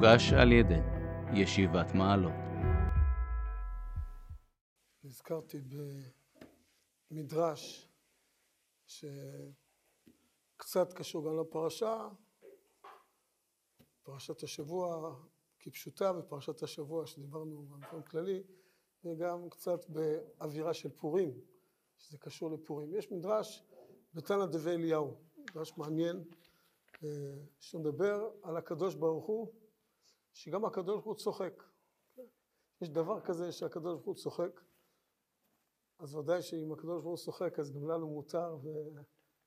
הוגש על ידי ישיבת מעלות. נזכרתי במדרש שקצת קשור גם לפרשה, פרשת השבוע כפשוטה ופרשת השבוע שדיברנו באופן כללי, וגם קצת באווירה של פורים, שזה קשור לפורים. יש מדרש בתנא דבי אליהו, מדרש מעניין, אה, שמדבר על הקדוש ברוך הוא, שגם הקדוש ברוך הוא צוחק. יש דבר כזה שהקדוש ברוך הוא צוחק, אז ודאי שאם הקדוש ברוך הוא צוחק אז גם לנו מותר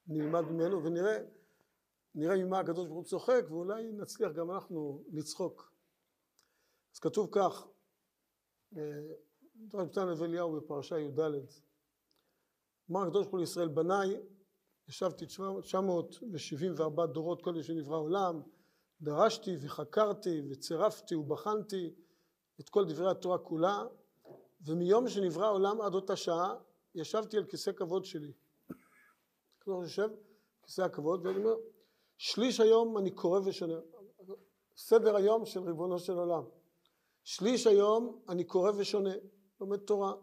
ונלמד ממנו ונראה נראה ממה הקדוש ברוך הוא צוחק ואולי נצליח גם אנחנו לצחוק. אז כתוב כך, מדרש בתנא נבי אליהו בפרשה י"ד אמר הקדוש ברוך הוא לישראל בניי ישבתי 974 דורות קודם שנברא העולם דרשתי וחקרתי וצירפתי ובחנתי את כל דברי התורה כולה ומיום שנברא העולם עד אותה שעה ישבתי על כיסא כבוד שלי. כמו יושב כיסא הכבוד ואני אומר שליש היום אני קורא ושונה סדר היום של ריבונו של עולם שליש היום אני קורא ושונה לומד תורה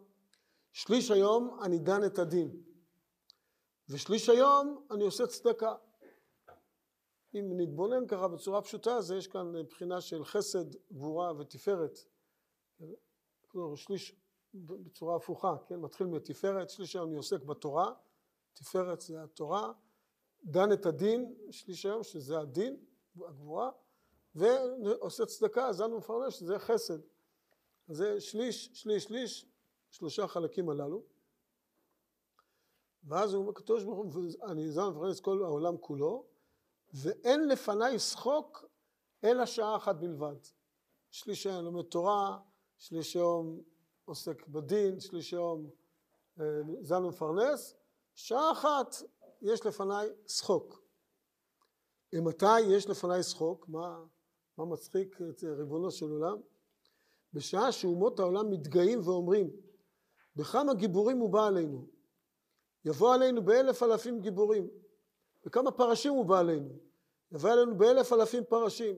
שליש היום אני דן את הדין ושליש היום אני עושה צדקה אם נתבונן ככה בצורה פשוטה אז יש כאן בחינה של חסד, גבורה ותפארת כלומר שליש בצורה הפוכה, כן, מתחיל מתפארת, שליש היום אני עוסק בתורה, תפארת זה התורה, דן את הדין, שליש היום שזה הדין, הגבורה, ועושה צדקה, אז אנו מפרנש שזה חסד. זה שליש, שליש, שליש, שלושה חלקים הללו. ואז הוא אומר, הקדוש ברוך הוא, אני זן מפרנס כל העולם כולו, ואין לפניי שחוק אלא שעה אחת בלבד. שליש היום לומד תורה, שליש היום עוסק בדין, שליש יום אה, זן ומפרנס, שעה אחת יש לפניי שחוק. ומתי יש לפניי שחוק? מה, מה מצחיק את ריבונו של עולם? בשעה שאומות העולם מתגאים ואומרים בכמה גיבורים הוא בא עלינו יבוא עלינו באלף אלפים גיבורים בכמה פרשים הוא בא עלינו. יבוא עלינו באלף אלפים פרשים.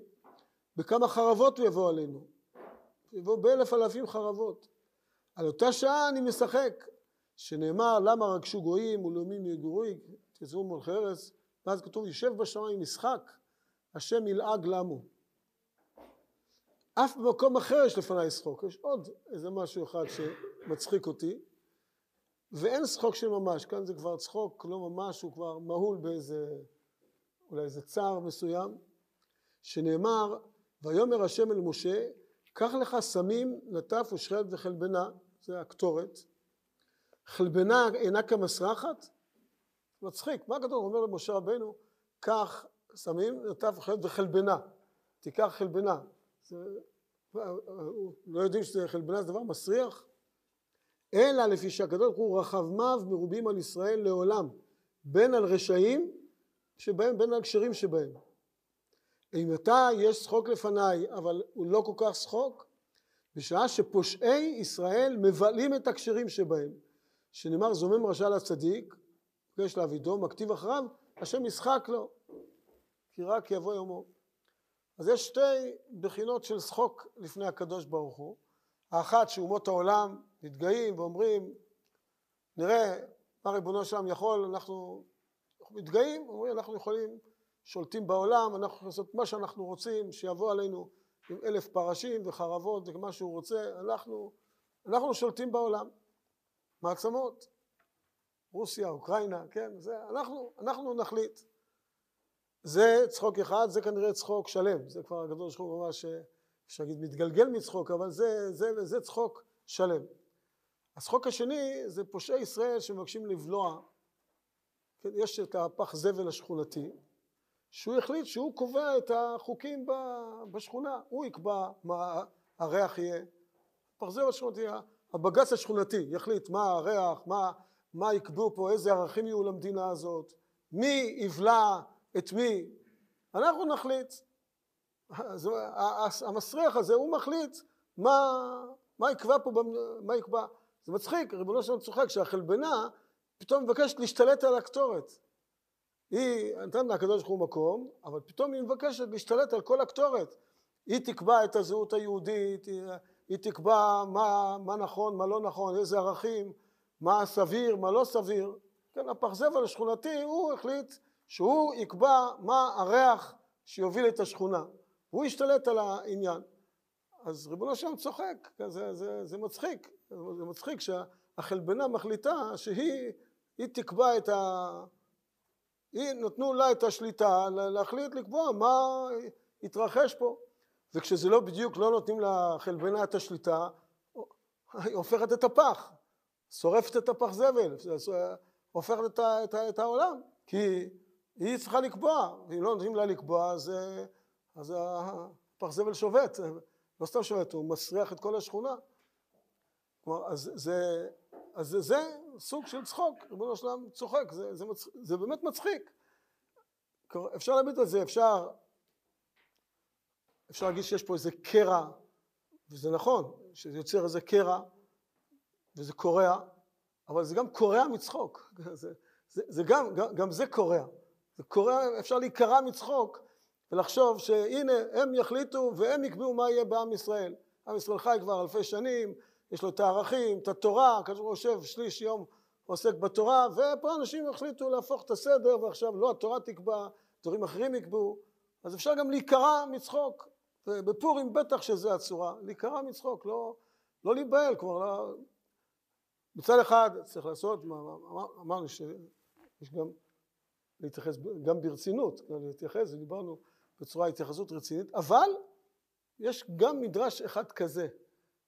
בכמה חרבות הוא יבוא עלינו. יבוא באלף אלפים חרבות. על אותה שעה אני משחק, שנאמר למה רגשו גויים ולאומים יגורי, תזרו מול חרס, ואז כתוב יושב בשמיים משחק, השם ילעג למו. אף במקום אחר יש לפניי שחוק, יש עוד איזה משהו אחד שמצחיק אותי, ואין שחוק של ממש, כאן זה כבר צחוק לא ממש, הוא כבר מהול באיזה, אולי איזה צער מסוים, שנאמר ויאמר השם אל משה קח לך סמים, לטף ושחלת וחלבנה, זה הקטורת. חלבנה אינה כמסרחת? מצחיק, מה כתוב? אומר למשה רבנו, קח סמים, ושחלת וחלבנה. תיקח חלבנה. זה, לא יודעים שזה חלבנה זה דבר מסריח? אלא לפי שהקדוש ברוך הוא רחמיו מרובים על ישראל לעולם, בין על רשעים שבהם, בין על כשרים שבהם. אם אתה יש שחוק לפניי אבל הוא לא כל כך שחוק בשעה שפושעי ישראל מבלים את הכשרים שבהם. שנאמר זומם רשע לצדיק יש לעבידו מכתיב אחריו השם ישחק לו כי רק יבוא יומו אז יש שתי בחינות של שחוק לפני הקדוש ברוך הוא. האחת שאומות העולם מתגאים ואומרים נראה מה ריבונו שלם יכול אנחנו, אנחנו מתגאים אומרים אנחנו יכולים שולטים בעולם, אנחנו יכולים לעשות מה שאנחנו רוצים, שיבוא עלינו עם אלף פרשים וחרבות ומה שהוא רוצה, אנחנו, אנחנו שולטים בעולם, מעצמות, רוסיה, אוקראינה, כן, זה, אנחנו, אנחנו נחליט. זה צחוק אחד, זה כנראה צחוק שלם, זה כבר הגדול שלך ממש, אפשר להגיד מתגלגל מצחוק, אבל זה, זה, זה צחוק שלם. הצחוק השני זה פושעי ישראל שמבקשים לבלוע, כן, יש את הפח זבל השכונתי, שהוא החליט שהוא קובע את החוקים בשכונה, הוא יקבע מה הריח יהיה, פרזר השכונתי, הבג"ץ השכונתי יחליט מה הריח, מה, מה יקבעו פה, איזה ערכים יהיו למדינה הזאת, מי יבלע את מי, אנחנו נחליט, המסריח הזה הוא מחליט מה, מה יקבע פה, מה יקבע, זה מצחיק, ריבונו שלנו צוחק שהחלבנה פתאום מבקשת להשתלט על הקטורת היא נתן לה הקדוש ברוך הוא מקום, אבל פתאום היא מבקשת להשתלט על כל הקטורת. היא תקבע את הזהות היהודית, היא, היא תקבע מה, מה נכון, מה לא נכון, איזה ערכים, מה סביר, מה לא סביר. כן, הפרזבל השכונתי, הוא החליט שהוא יקבע מה הריח שיוביל את השכונה. הוא ישתלט על העניין. אז ריבונו שם צוחק, כן, זה, זה, זה מצחיק, זה מצחיק שהחלבנה מחליטה שהיא תקבע את ה... היא, נתנו לה את השליטה להחליט לקבוע מה התרחש פה. וכשזה לא בדיוק, לא נותנים לחלבנה את השליטה, היא הופכת את הפח, שורפת את הפח זבל, הופכת את, את, את העולם, כי היא צריכה לקבוע, ואם לא נותנים לה לקבוע, אז, אז הפח זבל שובת, לא סתם שובת, הוא מסריח את כל השכונה. כלומר, אז זה, אז זה, זה סוג של צחוק, ריבונו שלם צוחק, זה, זה, מצ... זה באמת מצחיק. אפשר להביט על זה, אפשר, אפשר להגיד שיש פה איזה קרע, וזה נכון, שזה יוצר איזה קרע, וזה קורע, אבל זה גם קורע מצחוק, זה, זה, זה גם, גם, גם זה קורע, זה קורע, אפשר להיקרע מצחוק ולחשוב שהנה הם יחליטו והם יקבעו מה יהיה בעם ישראל. עם ישראל חי כבר אלפי שנים, יש לו את הערכים, את התורה, כאשר הוא יושב שליש יום עוסק בתורה, ופה אנשים החליטו להפוך את הסדר, ועכשיו לא התורה תקבע, דברים אחרים יקבעו, אז אפשר גם להיקרע מצחוק, ובפורים בטח שזה הצורה, להיקרע מצחוק, לא, לא להיבהל, כלומר, לא... מצד אחד צריך לעשות, אמרנו שיש גם להתייחס גם ברצינות, להתייחס, דיברנו בצורה התייחסות רצינית, אבל יש גם מדרש אחד כזה,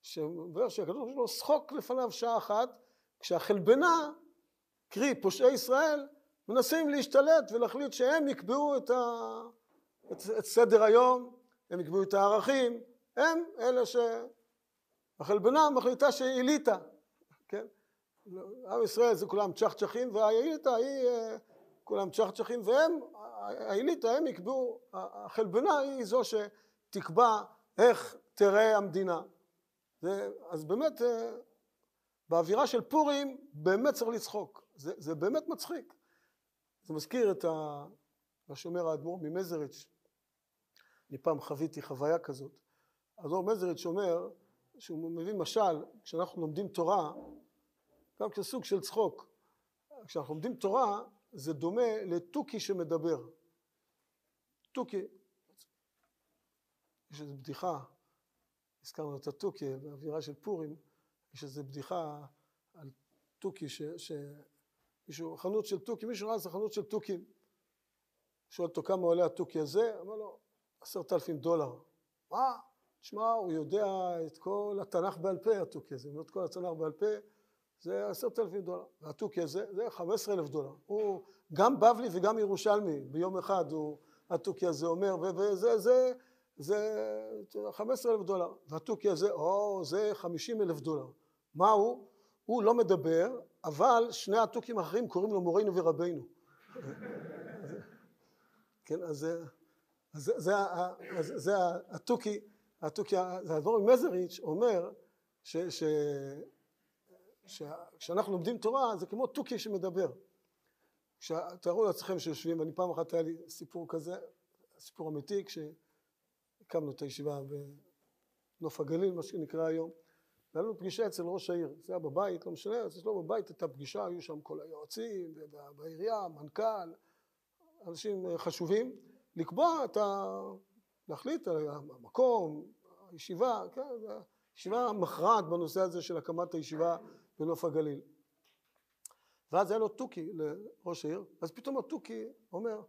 שהקדוש הוא שחוק לפניו שעה אחת, כשהחלבנה, קרי פושעי ישראל, מנסים להשתלט ולהחליט שהם יקבעו את, ה... את, את סדר היום, הם יקבעו את הערכים, הם אלה שהחלבנה מחליטה שהיא אליטה, כן? עם ישראל זה כולם צ'חצ'חים והאליטה היא אה, כולם צ'חצ'חים והם, האליטה הם יקבעו, החלבנה היא זו שתקבע איך תראה המדינה אז באמת אה, באווירה של פורים באמת צריך לצחוק, זה, זה באמת מצחיק. זה מזכיר את ה... מה שאומר האדמו"ר ממזריץ', אני פעם חוויתי חוויה כזאת. האדמו"ר ממזריץ' אומר שהוא מביא משל, כשאנחנו לומדים תורה, גם כסוג של צחוק, כשאנחנו לומדים תורה זה דומה לתוכי שמדבר. תוכי, יש איזו בדיחה הזכרנו את התוכי באווירה של פורים, יש איזו בדיחה על תוכי ש... ש... חנות של תוכי, מישהו ראה איזה חנות של תוכים. שואל אותו כמה עולה התוכי הזה, אמר לו עשרת אלפים דולר. מה? תשמע, הוא יודע את כל התנ"ך בעל פה, התוכי הזה, את כל התנ"ך בעל פה, זה עשרת אלפים דולר. והתוכי הזה, זה חמש עשרה אלף דולר. הוא גם בבלי וגם ירושלמי, ביום אחד הוא, התוכי הזה אומר, וזה, זה, זה 15 אלף דולר, והתוכי הזה, או, זה 50 אלף דולר. מה הוא? הוא לא מדבר, אבל שני התוכים האחרים קוראים לו מורנו ורבינו. כן, אז זה, התוכי, התוכי, זה הדבור ממזריץ' אומר ש, ש, כשאנחנו לומדים תורה זה כמו תוכי שמדבר. תארו לעצמכם שיושבים, ואני פעם אחת היה לי סיפור כזה, סיפור אמיתי, כש... הקמנו את הישיבה בנוף הגליל, מה שנקרא היום, והיה לנו פגישה אצל ראש העיר, זה היה בבית, לא משנה, אז אצלו בבית הייתה פגישה, היו שם כל היועצים, בעירייה, מנכ"ל, אנשים חשובים, לקבוע את ה... להחליט על המקום, הישיבה, כן, ישיבה מכרעת בנושא הזה של הקמת הישיבה בנוף הגליל. ואז היה לו תוכי לראש העיר, אז פתאום התוכי אומר,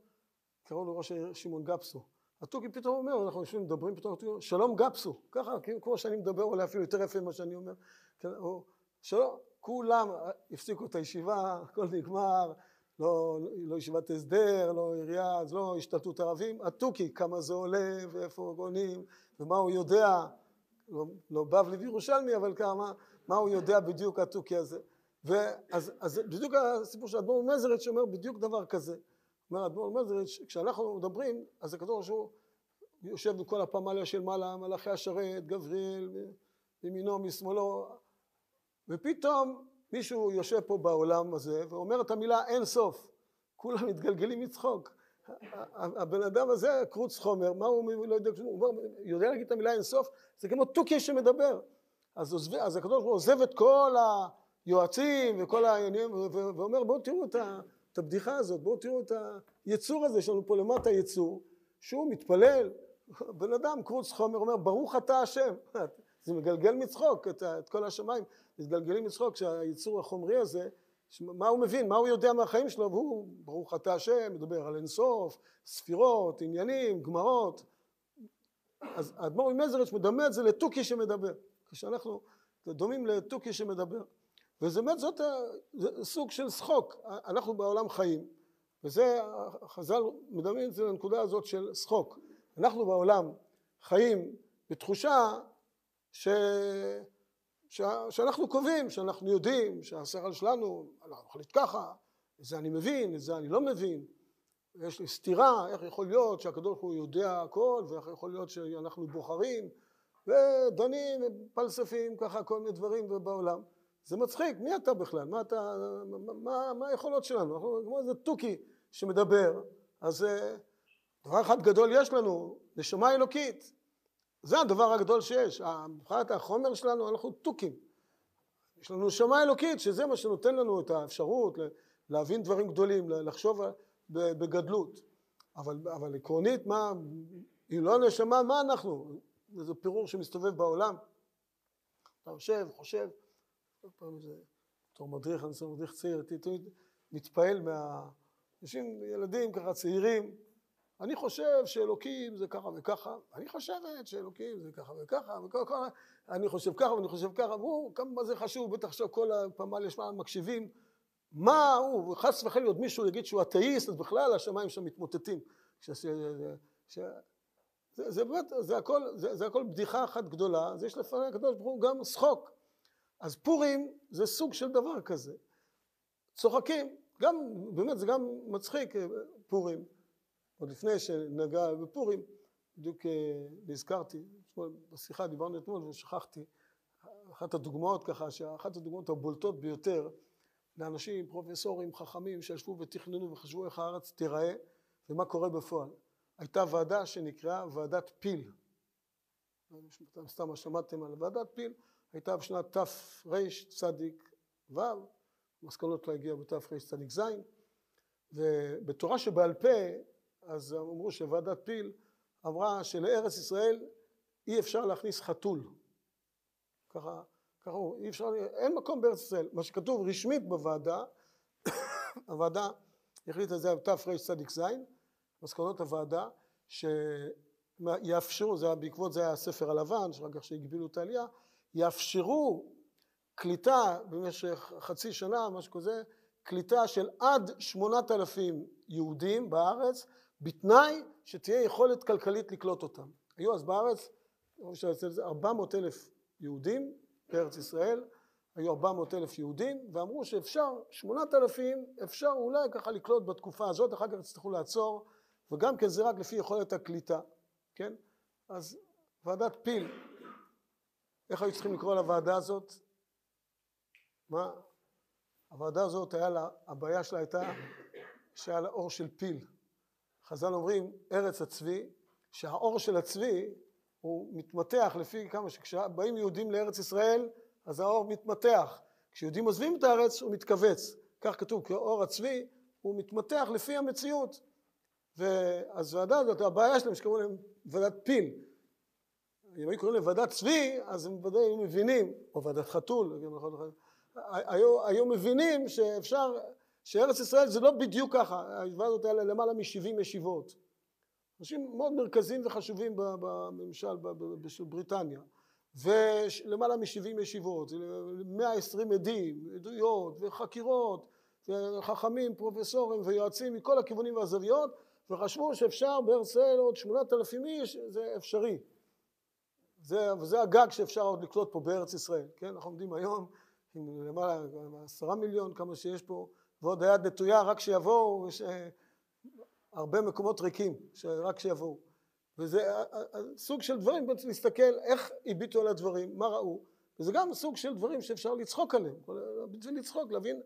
קראו לו ראש העיר שמעון גפסו, התוכי פתאום אומר, אנחנו יושבים מדברים, פתאום התוכי שלום גפסו, ככה, כמו שאני מדבר, אולי אפילו יותר יפה ממה שאני אומר, כן, או שלום, כולם הפסיקו את הישיבה, הכל נגמר, לא, לא ישיבת הסדר, לא עירייה, אז לא השתלטות ערבים, התוכי, כמה זה עולה ואיפה גונים ומה הוא יודע, לא, לא בבלי וירושלמי, אבל כמה, מה הוא יודע בדיוק התוכי הזה. ואז אז בדיוק הסיפור של אדמו"ר מזריץ' שאומר בדיוק דבר כזה. אומר אדמו"ר מזריץ', כשאנחנו מדברים, אז הקדוש ברוך הוא יושב בכל הפמליה של מעלה, מלאכי השרת, גבריאל, מימינו, משמאלו, ופתאום מישהו יושב פה בעולם הזה ואומר את המילה אין סוף, כולם מתגלגלים מצחוק, הבן אדם הזה קרוץ חומר, מה הוא לא יודע, הוא יודע להגיד את המילה אינסוף, זה כמו תוכי שמדבר. אז, עוזב, אז הקדוש ברוך הוא עוזב את כל היועצים וכל העניינים ואומר בואו תראו את, ה, את הבדיחה הזאת, בואו תראו את היצור הזה, יש לנו פה למטה יצור שהוא מתפלל, בן אדם קרוץ חומר אומר ברוך אתה השם, זה מגלגל מצחוק את, את כל השמיים, מתגלגלים מצחוק שהיצור החומרי הזה מה הוא מבין, מה הוא יודע מהחיים שלו, והוא, ברוך אתה השם, מדבר על אינסוף, ספירות, עניינים, גמרות. אז האדמו"ר ממזריץ' מדמה את זה לתוכי שמדבר. כשאנחנו דומים לתוכי שמדבר. וזה באמת זאת סוג של שחוק. אנחנו בעולם חיים, וזה, חז"ל מדמים את זה לנקודה הזאת של שחוק. אנחנו בעולם חיים בתחושה ש... ש... שאנחנו קובעים, שאנחנו יודעים, שהשכל שלנו, אנחנו מחליט ככה, את זה אני מבין, את זה אני לא מבין, יש לי סתירה, איך יכול להיות שהקדוש הוא יודע הכל, ואיך יכול להיות שאנחנו בוחרים, ודנים, פלספים, ככה כל מיני דברים בעולם. זה מצחיק, מי אתה בכלל? מה אתה, מה, מה היכולות שלנו? אנחנו כמו איזה תוכי שמדבר, אז אה, דבר אחד גדול יש לנו, נשמה אלוקית, זה הדבר הגדול שיש, מבחינת החומר שלנו אנחנו תוכים. יש לנו נשמה אלוקית שזה מה שנותן לנו את האפשרות להבין דברים גדולים, לחשוב בגדלות. אבל, אבל עקרונית מה, אם לא הנשמה מה אנחנו? זה פירור שמסתובב בעולם. אתה יושב, חושב, עוד פעם זה, בתור מדריך, אני עושה מדריך צעיר, תמיד מתפעל מה... אנשים, ילדים ככה צעירים, אני חושב שאלוקים זה ככה וככה, אני חושבת שאלוקים זה ככה וככה, וככה, אני חושב ככה ואני חושב ככה, והוא, כמה זה חשוב, בטח עכשיו כל הפמל יש מקשיבים, מה הוא, חס וחלילה עוד מישהו יגיד שהוא אתאיסט, אז בכלל השמיים שם מתמוטטים. ש, ש, ש, זה, זה באמת, זה הכל, זה, זה הכל בדיחה אחת גדולה, אז יש לפני הקדוש ברוך הוא גם שחוק. אז פורים זה סוג של דבר כזה. צוחקים, גם, באמת זה גם מצחיק, פורים. עוד לפני שנגע בפורים, בדיוק אה, נזכרתי, בשיחה דיברנו אתמול ושכחתי, אחת הדוגמאות ככה, שאחת הדוגמאות הבולטות ביותר לאנשים, פרופסורים, חכמים, שישבו ותכננו וחשבו איך הארץ תיראה ומה קורה בפועל. הייתה ועדה שנקראה ועדת פיל. סתם שמעתם על ועדת פיל, הייתה בשנת תרצ"ו, מסקנות לא הגיעו בתרצ"ז, ובתורה שבעל פה אז אמרו שוועדת פיל אמרה שלארץ ישראל אי אפשר להכניס חתול. ככה, ככה אי אפשר, אין מקום בארץ ישראל. מה שכתוב רשמית בוועדה, הוועדה החליטה זה תרצ"ז, מסקנות הוועדה, שיאפשרו, זה היה בעקבות זה היה הספר הלבן, שאחר כך שהגבילו את העלייה, יאפשרו קליטה במשך חצי שנה, משהו כזה, קליטה של עד שמונת אלפים יהודים בארץ בתנאי שתהיה יכולת כלכלית לקלוט אותם. היו אז בארץ, 400 אלף יהודים בארץ ישראל, היו 400 אלף יהודים, ואמרו שאפשר, 8,000 אפשר אולי ככה לקלוט בתקופה הזאת, אחר כך יצטרכו לעצור, וגם כן זה רק לפי יכולת הקליטה, כן? אז ועדת פיל, איך היו צריכים לקרוא לוועדה הזאת? מה? הוועדה הזאת, היה לה, הבעיה שלה הייתה שהיה לה אור של פיל. חז"ל אומרים ארץ הצבי, שהאור של הצבי הוא מתמתח לפי כמה שכשבאים יהודים לארץ ישראל אז האור מתמתח, כשיהודים עוזבים את הארץ הוא מתכווץ, כך כתוב כי אור הצבי הוא מתמתח לפי המציאות ואז ועדה הזאת הבעיה שלהם שקראו להם ועדת פיל אם היו קוראים להם ועדת צבי אז הם ודאי היו מבינים או ועדת חתול היו, היו מבינים שאפשר שארץ ישראל זה לא בדיוק ככה, הישיבה הזאת היה למעלה מ-70 ישיבות. אנשים מאוד מרכזיים וחשובים בממשל של בריטניה, ולמעלה מ-70 ישיבות, 120 עדים, עדויות וחקירות, וחכמים, פרופסורים ויועצים מכל הכיוונים והזוויות, וחשבו שאפשר בארץ ישראל עוד 8,000 איש, זה אפשרי. זה, וזה הגג שאפשר עוד לקלוט פה בארץ ישראל, כן? אנחנו עומדים היום עם למעלה, עשרה מיליון, כמה שיש פה, ועוד היד נטויה, רק שיבואו, יש אה, הרבה מקומות ריקים, רק שיבואו. וזה אה, אה, סוג של דברים, בעצם להסתכל איך הביטו על הדברים, מה ראו, וזה גם סוג של דברים שאפשר לצחוק עליהם, בשביל לצחוק, להבין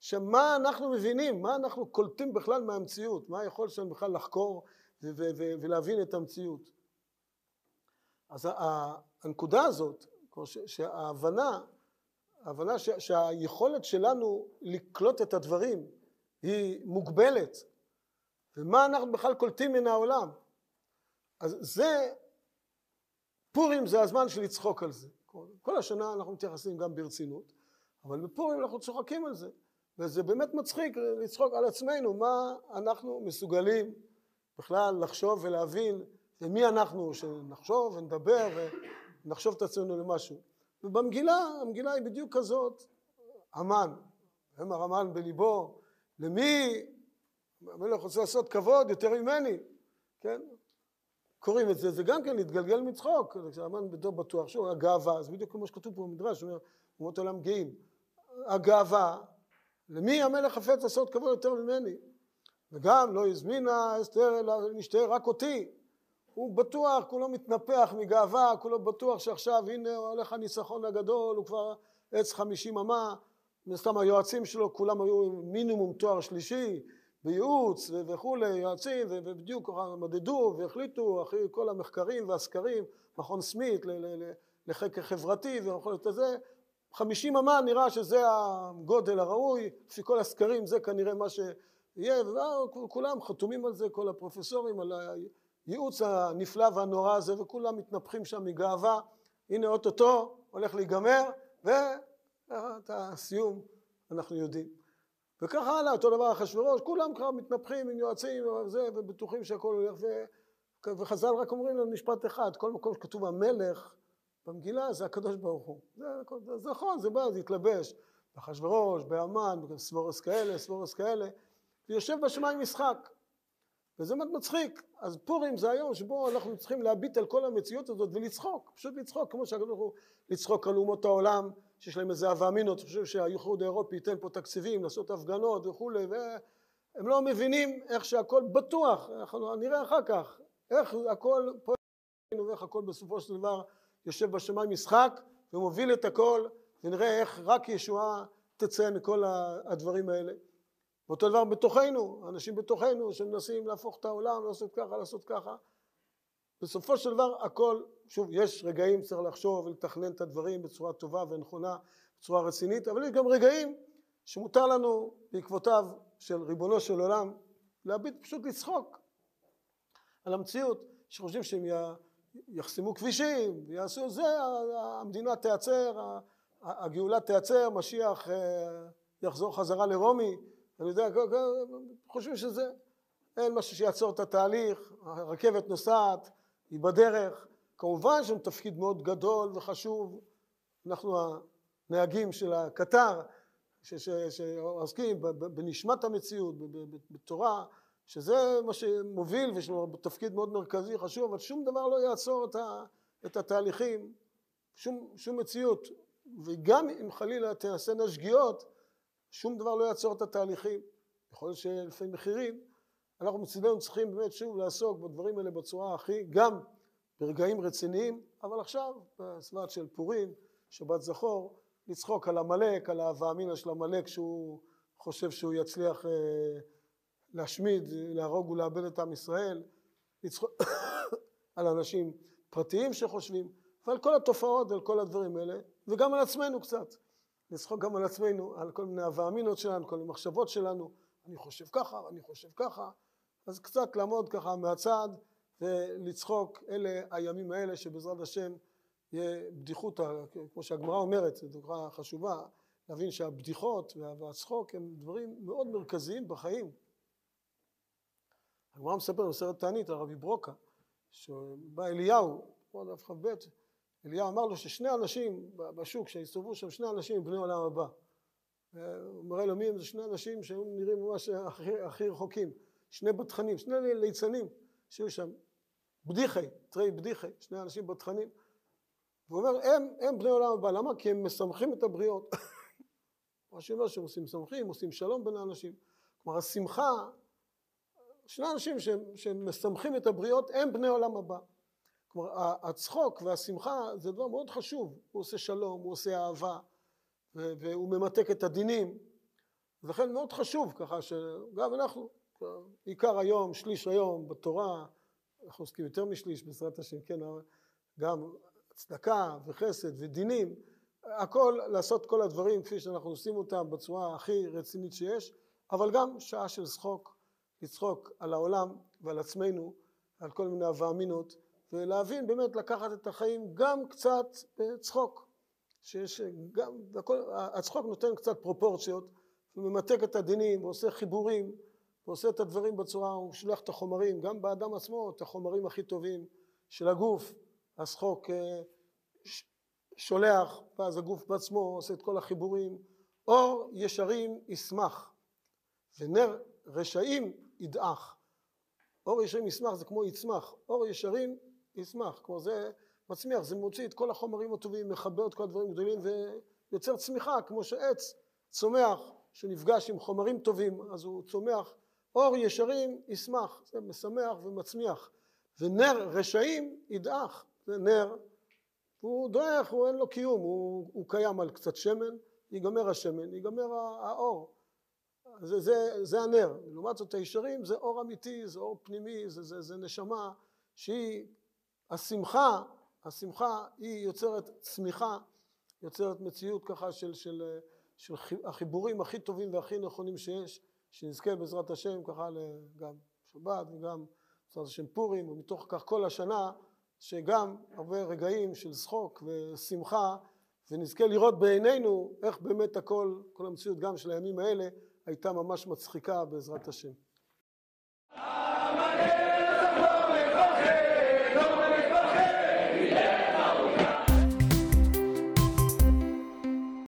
שמה אנחנו מבינים, מה אנחנו קולטים בכלל מהמציאות, מה היכולת שלנו בכלל לחקור ולהבין את המציאות. אז הנקודה הזאת, שההבנה, ההבנה שהיכולת שלנו לקלוט את הדברים היא מוגבלת, ומה אנחנו בכלל קולטים מן העולם, אז זה, פורים זה הזמן של לצחוק על זה. כל השנה אנחנו מתייחסים גם ברצינות, אבל בפורים אנחנו צוחקים על זה, וזה באמת מצחיק לצחוק על עצמנו, מה אנחנו מסוגלים בכלל לחשוב ולהבין ומי אנחנו שנחשוב ונדבר ונחשוב את עצמנו למשהו. ובמגילה, המגילה היא בדיוק כזאת, המן, אמר המן בליבו, למי? המלך רוצה לעשות כבוד יותר ממני, כן? קוראים את זה, זה גם כן להתגלגל מצחוק, כשהמן בדור בטוח, שוב, הגאווה, זה בדיוק כמו שכתוב פה במדרש, אומר, אומות עולם גאים, הגאווה, למי המלך חפץ לעשות כבוד יותר ממני? וגם לא הזמינה אסתר אלא נשתה רק אותי, הוא בטוח, כולו מתנפח מגאווה, כולו בטוח שעכשיו הנה הולך הניצחון הגדול, הוא כבר עץ חמישים אמה, מן הסתם היועצים שלו כולם היו מינימום תואר שלישי בייעוץ וכולי, יועצים, ובדיוק מדדו והחליטו אחרי כל המחקרים והסקרים, מכון סמית לחקר חברתי ויכול להיות זה, חמישים אמה נראה שזה הגודל הראוי, לפי כל הסקרים זה כנראה מה שיהיה, וכולם חתומים על זה, כל הפרופסורים, על הייעוץ הנפלא והנורא הזה, וכולם מתנפחים שם מגאווה, הנה אוטוטו הולך להיגמר, ואת הסיום אנחנו יודעים. וככה הלאה, אותו דבר אחשוורוש, כולם כבר מתנפחים עם יועצים וזה, ובטוחים שהכל הולך, ו... וחז"ל רק אומרים לנו משפט אחד, כל מקום שכתוב המלך במגילה זה הקדוש ברוך הוא. זה, זה נכון, זה בא, זה התלבש באחשוורוש, באמן, בסבורס כאלה, סבורס כאלה, ויושב בשמיים משחק. וזה מאוד מצחיק. אז פורים זה היום שבו אנחנו צריכים להביט על כל המציאות הזאת ולצחוק, פשוט לצחוק, כמו ברוך הוא לצחוק על אומות העולם, שיש להם איזה הווה אמינוס, חושב שהאיחוד האירופי ייתן פה תקציבים, לעשות הפגנות וכולי, והם לא מבינים איך שהכל בטוח, אנחנו נראה אחר כך, איך הכל פה ואיך הכל בסופו של דבר יושב בשמיים משחק ומוביל את הכל, ונראה איך רק ישועה תצא מכל הדברים האלה. ואותו דבר בתוכנו, אנשים בתוכנו שמנסים להפוך את העולם, לעשות ככה, לעשות ככה. בסופו של דבר הכל, שוב, יש רגעים צריך לחשוב ולתכנן את הדברים בצורה טובה ונכונה, בצורה רצינית, אבל יש גם רגעים שמותר לנו בעקבותיו של ריבונו של עולם להביט פשוט לצחוק על המציאות, שחושבים שהם יחסמו כבישים ויעשו זה, המדינה תיעצר, הגאולה תיעצר, משיח אה, יחזור חזרה לרומי אני יודע, חושבים שזה, אין משהו שיעצור את התהליך, הרכבת נוסעת, היא בדרך, כמובן שיש תפקיד מאוד גדול וחשוב, אנחנו הנהגים של הקטר, שעוסקים בנשמת המציאות, בתורה, שזה מה שמוביל ויש לנו תפקיד מאוד מרכזי חשוב, אבל שום דבר לא יעצור את התהליכים, שום, שום מציאות, וגם אם חלילה תעשינה שגיאות, שום דבר לא יעצור את התהליכים. יכול להיות שלפעמים מחירים, אנחנו מצדנו צריכים באמת שוב לעסוק בדברים האלה בצורה הכי, גם ברגעים רציניים, אבל עכשיו, בסביבת של פורים, שבת זכור, לצחוק על עמלק, על ההווה אמינא של עמלק שהוא חושב שהוא יצליח אה, להשמיד, להרוג ולאבד את עם ישראל, לצחוק על אנשים פרטיים שחושבים, ועל כל התופעות ועל כל הדברים האלה, וגם על עצמנו קצת. לצחוק גם על עצמנו, על כל מיני הווה אמיניות שלנו, כל מיני מחשבות שלנו, אני חושב ככה, אני חושב ככה, אז קצת לעמוד ככה מהצד ולצחוק, אלה הימים האלה שבעזרת השם יהיה בדיחות, כמו שהגמרא אומרת, זו דוגמה חשובה, להבין שהבדיחות והצחוק הם דברים מאוד מרכזיים בחיים. הגמרא מספר במסרת תענית על רבי ברוקה, שבא אליהו, פה דף כ"ב, אליהו אמר לו ששני אנשים בשוק, שהסתובבו שם שני אנשים מבני עולם הבא. הוא מראה לו מי הם, זה שני אנשים שהיו נראים ממש הכי, הכי רחוקים, שני בתחנים, שני ליצנים שהיו שם, בדיחי, תרי בדיחי, שני אנשים בתחנים. והוא אומר, הם, הם בני עולם הבא, למה? כי הם משמחים את הבריות. מה שאומר שהם עושים שמחים, עושים שלום בין האנשים. כלומר, השמחה, שני אנשים שמשמחים את הבריות, הם בני עולם הבא. כלומר הצחוק והשמחה זה דבר מאוד חשוב, הוא עושה שלום, הוא עושה אהבה והוא ממתק את הדינים. ולכן מאוד חשוב ככה שגם אנחנו, עיקר היום, שליש היום בתורה, אנחנו עוסקים יותר משליש בעזרת השם, כן, גם צדקה וחסד ודינים, הכל לעשות כל הדברים כפי שאנחנו עושים אותם בצורה הכי רצינית שיש, אבל גם שעה של צחוק, לצחוק על העולם ועל עצמנו, על כל מיני הווה אמינות, ולהבין באמת לקחת את החיים גם קצת בצחוק, שיש גם, הכל, הצחוק נותן קצת פרופורציות, וממתק את הדינים ועושה חיבורים ועושה את הדברים בצורה, הוא שולח את החומרים, גם באדם עצמו, את החומרים הכי טובים של הגוף, הצחוק אה, שולח, ואז הגוף בעצמו עושה את כל החיבורים, אור ישרים ישמח, ונר רשעים ידעך. אור ישרים ישמח זה כמו יצמח, אור ישרים ישמח, כמו זה מצמיח, זה מוציא את כל החומרים הטובים, מחבר את כל הדברים הגדולים ויוצר צמיחה, כמו שעץ צומח, שנפגש עם חומרים טובים, אז הוא צומח, אור ישרים ישמח, זה משמח ומצמיח, ונר רשעים ידעך, זה נר, הוא דועך, הוא אין לו קיום, הוא, הוא קיים על קצת שמן, ייגמר השמן, ייגמר האור, זה, זה, זה הנר, לעומת זאת הישרים זה אור אמיתי, זה אור פנימי, זה, זה, זה נשמה שהיא, השמחה, השמחה היא יוצרת צמיחה, יוצרת מציאות ככה של, של, של החיבורים הכי טובים והכי נכונים שיש, שנזכה בעזרת השם ככה גם שבת וגם בעזרת השם פורים, ומתוך כך כל השנה, שגם הרבה רגעים של צחוק ושמחה, ונזכה לראות בעינינו איך באמת הכל, כל המציאות גם של הימים האלה, הייתה ממש מצחיקה בעזרת השם.